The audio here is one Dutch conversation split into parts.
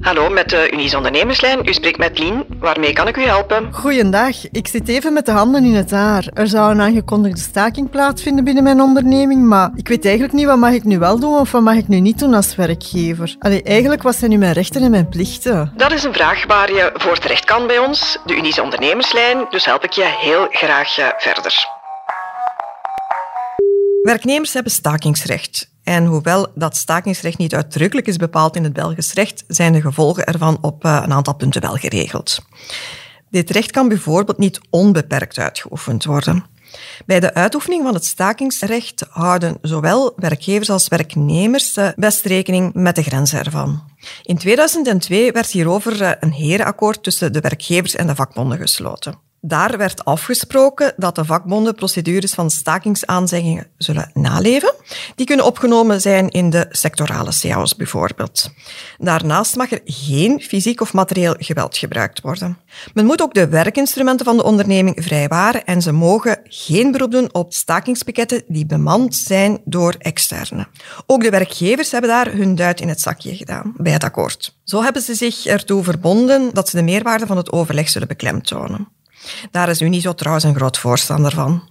Hallo, met de Unies Ondernemerslijn. U spreekt met Lien. Waarmee kan ik u helpen? Goeiedag, ik zit even met de handen in het haar. Er zou een aangekondigde staking plaatsvinden binnen mijn onderneming, maar ik weet eigenlijk niet wat mag ik nu wel doen of wat mag ik nu niet doen als werkgever. Allee, eigenlijk wat zijn nu mijn rechten en mijn plichten? Dat is een vraag waar je voor terecht kan bij ons, de Unies Ondernemerslijn. Dus help ik je heel graag eh, verder. Werknemers hebben stakingsrecht. En hoewel dat stakingsrecht niet uitdrukkelijk is bepaald in het Belgisch recht, zijn de gevolgen ervan op eh, een aantal punten wel geregeld. Dit recht kan bijvoorbeeld niet onbeperkt uitgeoefend worden. Bij de uitoefening van het stakingsrecht houden zowel werkgevers als werknemers best rekening met de grenzen ervan. In 2002 werd hierover eh, een herenakkoord tussen de werkgevers en de vakbonden gesloten. Daar werd afgesproken dat de vakbonden procedures van stakingsaanzeggingen zullen naleven. Die kunnen opgenomen zijn in de sectorale cao's bijvoorbeeld. Daarnaast mag er geen fysiek of materieel geweld gebruikt worden. Men moet ook de werkinstrumenten van de onderneming vrijwaren en ze mogen geen beroep doen op stakingspakketten die bemand zijn door externe. Ook de werkgevers hebben daar hun duit in het zakje gedaan bij het akkoord. Zo hebben ze zich ertoe verbonden dat ze de meerwaarde van het overleg zullen beklemtonen. Daar is Unizo trouwens een groot voorstander van.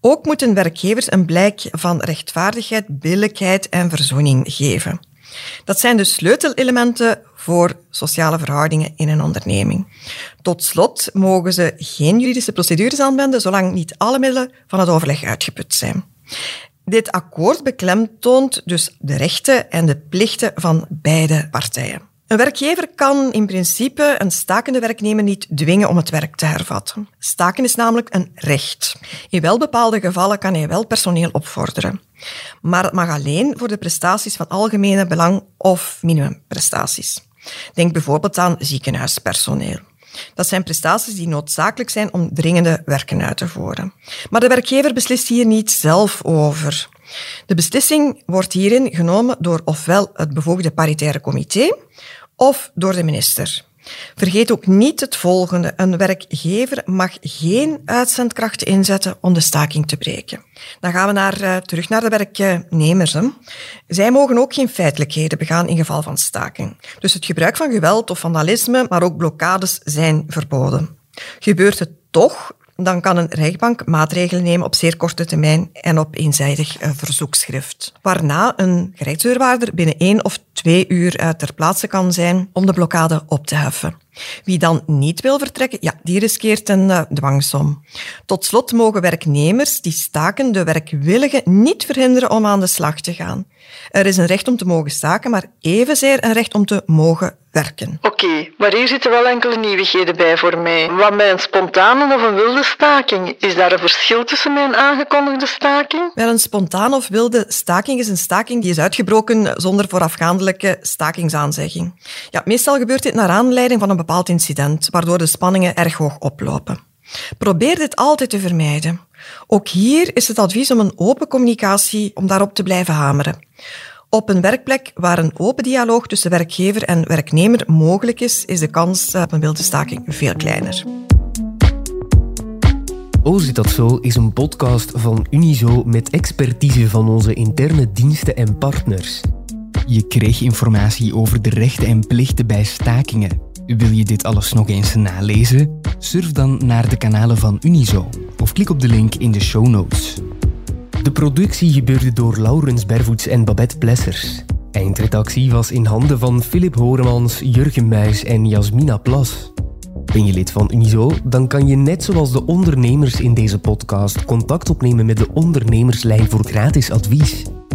Ook moeten werkgevers een blijk van rechtvaardigheid, billijkheid en verzoening geven. Dat zijn de sleutelelementen voor sociale verhoudingen in een onderneming. Tot slot mogen ze geen juridische procedures aanwenden zolang niet alle middelen van het overleg uitgeput zijn. Dit akkoord beklemtoont dus de rechten en de plichten van beide partijen. Een werkgever kan in principe een stakende werknemer niet dwingen om het werk te hervatten. Staken is namelijk een recht. In wel bepaalde gevallen kan hij wel personeel opvorderen. Maar het mag alleen voor de prestaties van algemene belang of minimumprestaties. Denk bijvoorbeeld aan ziekenhuispersoneel. Dat zijn prestaties die noodzakelijk zijn om dringende werken uit te voeren. Maar de werkgever beslist hier niet zelf over. De beslissing wordt hierin genomen door ofwel het bevoegde paritaire comité of door de minister. Vergeet ook niet het volgende. Een werkgever mag geen uitzendkrachten inzetten om de staking te breken. Dan gaan we naar, uh, terug naar de werknemers. Hè. Zij mogen ook geen feitelijkheden begaan in geval van staking. Dus het gebruik van geweld of vandalisme, maar ook blokkades zijn verboden. Gebeurt het toch, dan kan een rechtbank maatregelen nemen op zeer korte termijn en op eenzijdig uh, verzoekschrift. Waarna een gerechtsdeurwaarder binnen één of twee uur uh, ter plaatse kan zijn om de blokkade op te heffen. Wie dan niet wil vertrekken, ja, die riskeert een uh, dwangsom. Tot slot mogen werknemers die staken de werkwilligen niet verhinderen om aan de slag te gaan. Er is een recht om te mogen staken, maar evenzeer een recht om te mogen werken. Oké, okay, maar hier zitten wel enkele nieuwigheden bij voor mij. Wat met een spontane of een wilde staking? Is daar een verschil tussen mijn aangekondigde staking? Wel, een spontane of wilde staking is een staking die is uitgebroken zonder voorafgaandelijke stakingsaanzegging. Ja, meestal gebeurt dit naar aanleiding van een bepaald incident, waardoor de spanningen erg hoog oplopen. Probeer dit altijd te vermijden. Ook hier is het advies om een open communicatie, om daarop te blijven hameren. Op een werkplek waar een open dialoog tussen werkgever en werknemer mogelijk is, is de kans op een wilde staking veel kleiner. Oh, zit dat zo is een podcast van Unizo met expertise van onze interne diensten en partners. Je kreeg informatie over de rechten en plichten bij stakingen. Wil je dit alles nog eens nalezen? Surf dan naar de kanalen van Unizo of klik op de link in de show notes. De productie gebeurde door Laurens Bervoets en Babette Plessers. Eindredactie was in handen van Philip Horemans, Jurgen Muis en Jasmina Plas. Ben je lid van Unizo? Dan kan je net zoals de ondernemers in deze podcast contact opnemen met de ondernemerslijn voor gratis advies.